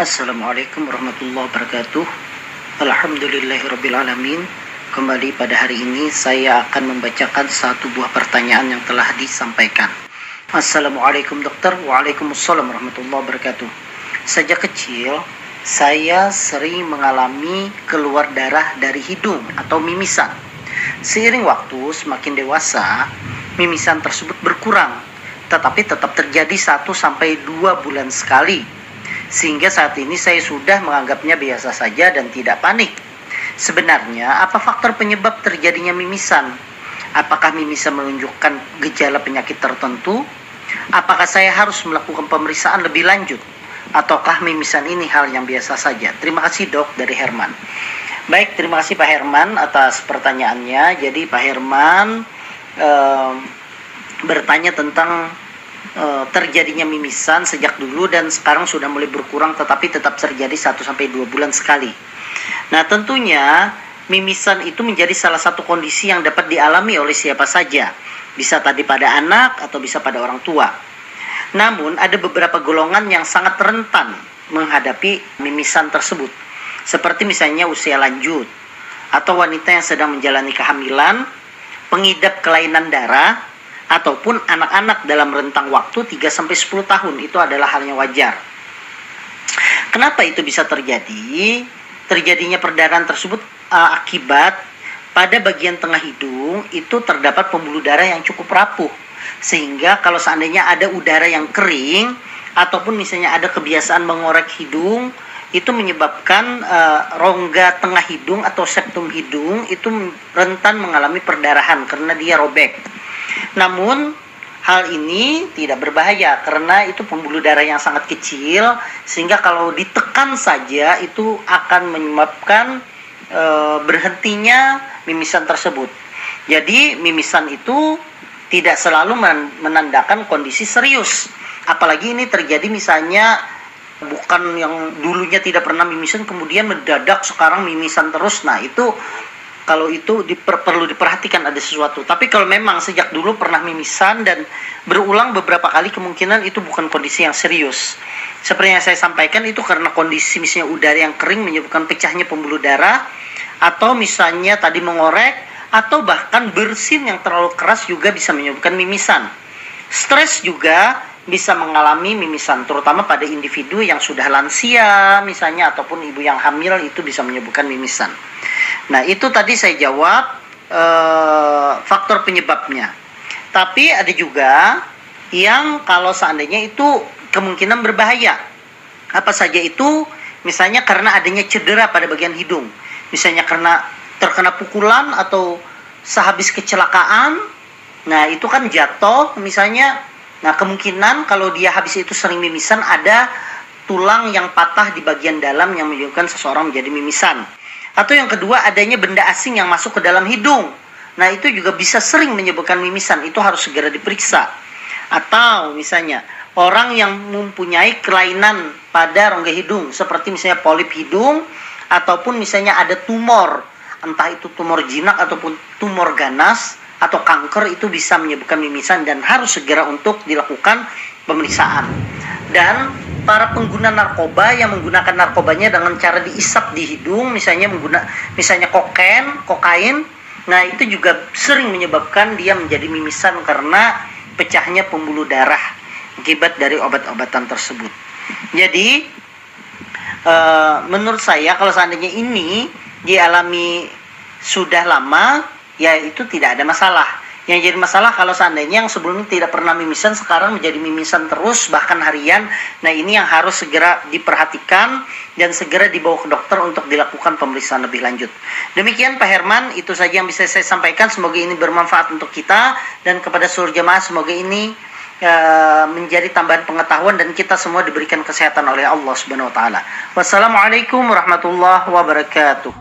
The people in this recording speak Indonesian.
Assalamualaikum warahmatullahi wabarakatuh. Alhamdulillahirrabbilalamin Kembali pada hari ini saya akan membacakan satu buah pertanyaan yang telah disampaikan. Assalamualaikum dokter. Waalaikumsalam warahmatullahi wabarakatuh. Sejak kecil saya sering mengalami keluar darah dari hidung atau mimisan Seiring waktu semakin dewasa mimisan tersebut berkurang tetapi tetap terjadi 1 sampai 2 bulan sekali sehingga saat ini saya sudah menganggapnya biasa saja dan tidak panik. Sebenarnya, apa faktor penyebab terjadinya mimisan? Apakah mimisan menunjukkan gejala penyakit tertentu? Apakah saya harus melakukan pemeriksaan lebih lanjut? Ataukah mimisan ini hal yang biasa saja? Terima kasih dok dari Herman. Baik, terima kasih Pak Herman atas pertanyaannya. Jadi Pak Herman eh, bertanya tentang uh, terjadinya mimisan sejak dulu dan sekarang sudah mulai berkurang tetapi tetap terjadi 1 sampai 2 bulan sekali. Nah, tentunya mimisan itu menjadi salah satu kondisi yang dapat dialami oleh siapa saja. Bisa tadi pada anak atau bisa pada orang tua. Namun ada beberapa golongan yang sangat rentan menghadapi mimisan tersebut. Seperti misalnya usia lanjut atau wanita yang sedang menjalani kehamilan, pengidap kelainan darah, ataupun anak-anak dalam rentang waktu 3 sampai 10 tahun itu adalah hal yang wajar. Kenapa itu bisa terjadi? Terjadinya perdarahan tersebut uh, akibat pada bagian tengah hidung itu terdapat pembuluh darah yang cukup rapuh. Sehingga kalau seandainya ada udara yang kering ataupun misalnya ada kebiasaan mengorek hidung itu menyebabkan uh, rongga tengah hidung atau septum hidung itu rentan mengalami perdarahan karena dia robek. Namun hal ini tidak berbahaya karena itu pembuluh darah yang sangat kecil sehingga kalau ditekan saja itu akan menyebabkan e, berhentinya mimisan tersebut. Jadi mimisan itu tidak selalu menandakan kondisi serius. Apalagi ini terjadi misalnya bukan yang dulunya tidak pernah mimisan kemudian mendadak sekarang mimisan terus. Nah, itu kalau itu diper, perlu diperhatikan ada sesuatu. Tapi kalau memang sejak dulu pernah mimisan dan berulang beberapa kali kemungkinan itu bukan kondisi yang serius. Seperti yang saya sampaikan itu karena kondisi misalnya udara yang kering menyebabkan pecahnya pembuluh darah atau misalnya tadi mengorek atau bahkan bersin yang terlalu keras juga bisa menyebabkan mimisan. Stres juga bisa mengalami mimisan terutama pada individu yang sudah lansia misalnya ataupun ibu yang hamil itu bisa menyebabkan mimisan. Nah, itu tadi saya jawab uh, faktor penyebabnya. Tapi ada juga yang kalau seandainya itu kemungkinan berbahaya. Apa saja itu? Misalnya karena adanya cedera pada bagian hidung. Misalnya karena terkena pukulan atau sehabis kecelakaan. Nah, itu kan jatuh misalnya. Nah, kemungkinan kalau dia habis itu sering mimisan ada tulang yang patah di bagian dalam yang menyebabkan seseorang menjadi mimisan. Atau yang kedua adanya benda asing yang masuk ke dalam hidung. Nah itu juga bisa sering menyebabkan mimisan. Itu harus segera diperiksa. Atau misalnya orang yang mempunyai kelainan pada rongga hidung. Seperti misalnya polip hidung. Ataupun misalnya ada tumor. Entah itu tumor jinak ataupun tumor ganas. Atau kanker itu bisa menyebabkan mimisan. Dan harus segera untuk dilakukan pemeriksaan. Dan para pengguna narkoba yang menggunakan narkobanya dengan cara diisap di hidung misalnya mengguna misalnya kokain kokain nah itu juga sering menyebabkan dia menjadi mimisan karena pecahnya pembuluh darah akibat dari obat-obatan tersebut jadi e, menurut saya kalau seandainya ini dialami sudah lama ya itu tidak ada masalah yang jadi masalah kalau seandainya yang sebelumnya tidak pernah mimisan sekarang menjadi mimisan terus bahkan harian. Nah, ini yang harus segera diperhatikan dan segera dibawa ke dokter untuk dilakukan pemeriksaan lebih lanjut. Demikian Pak Herman, itu saja yang bisa saya sampaikan. Semoga ini bermanfaat untuk kita dan kepada seluruh jemaah semoga ini uh, menjadi tambahan pengetahuan dan kita semua diberikan kesehatan oleh Allah Subhanahu wa taala. Wassalamualaikum warahmatullahi wabarakatuh.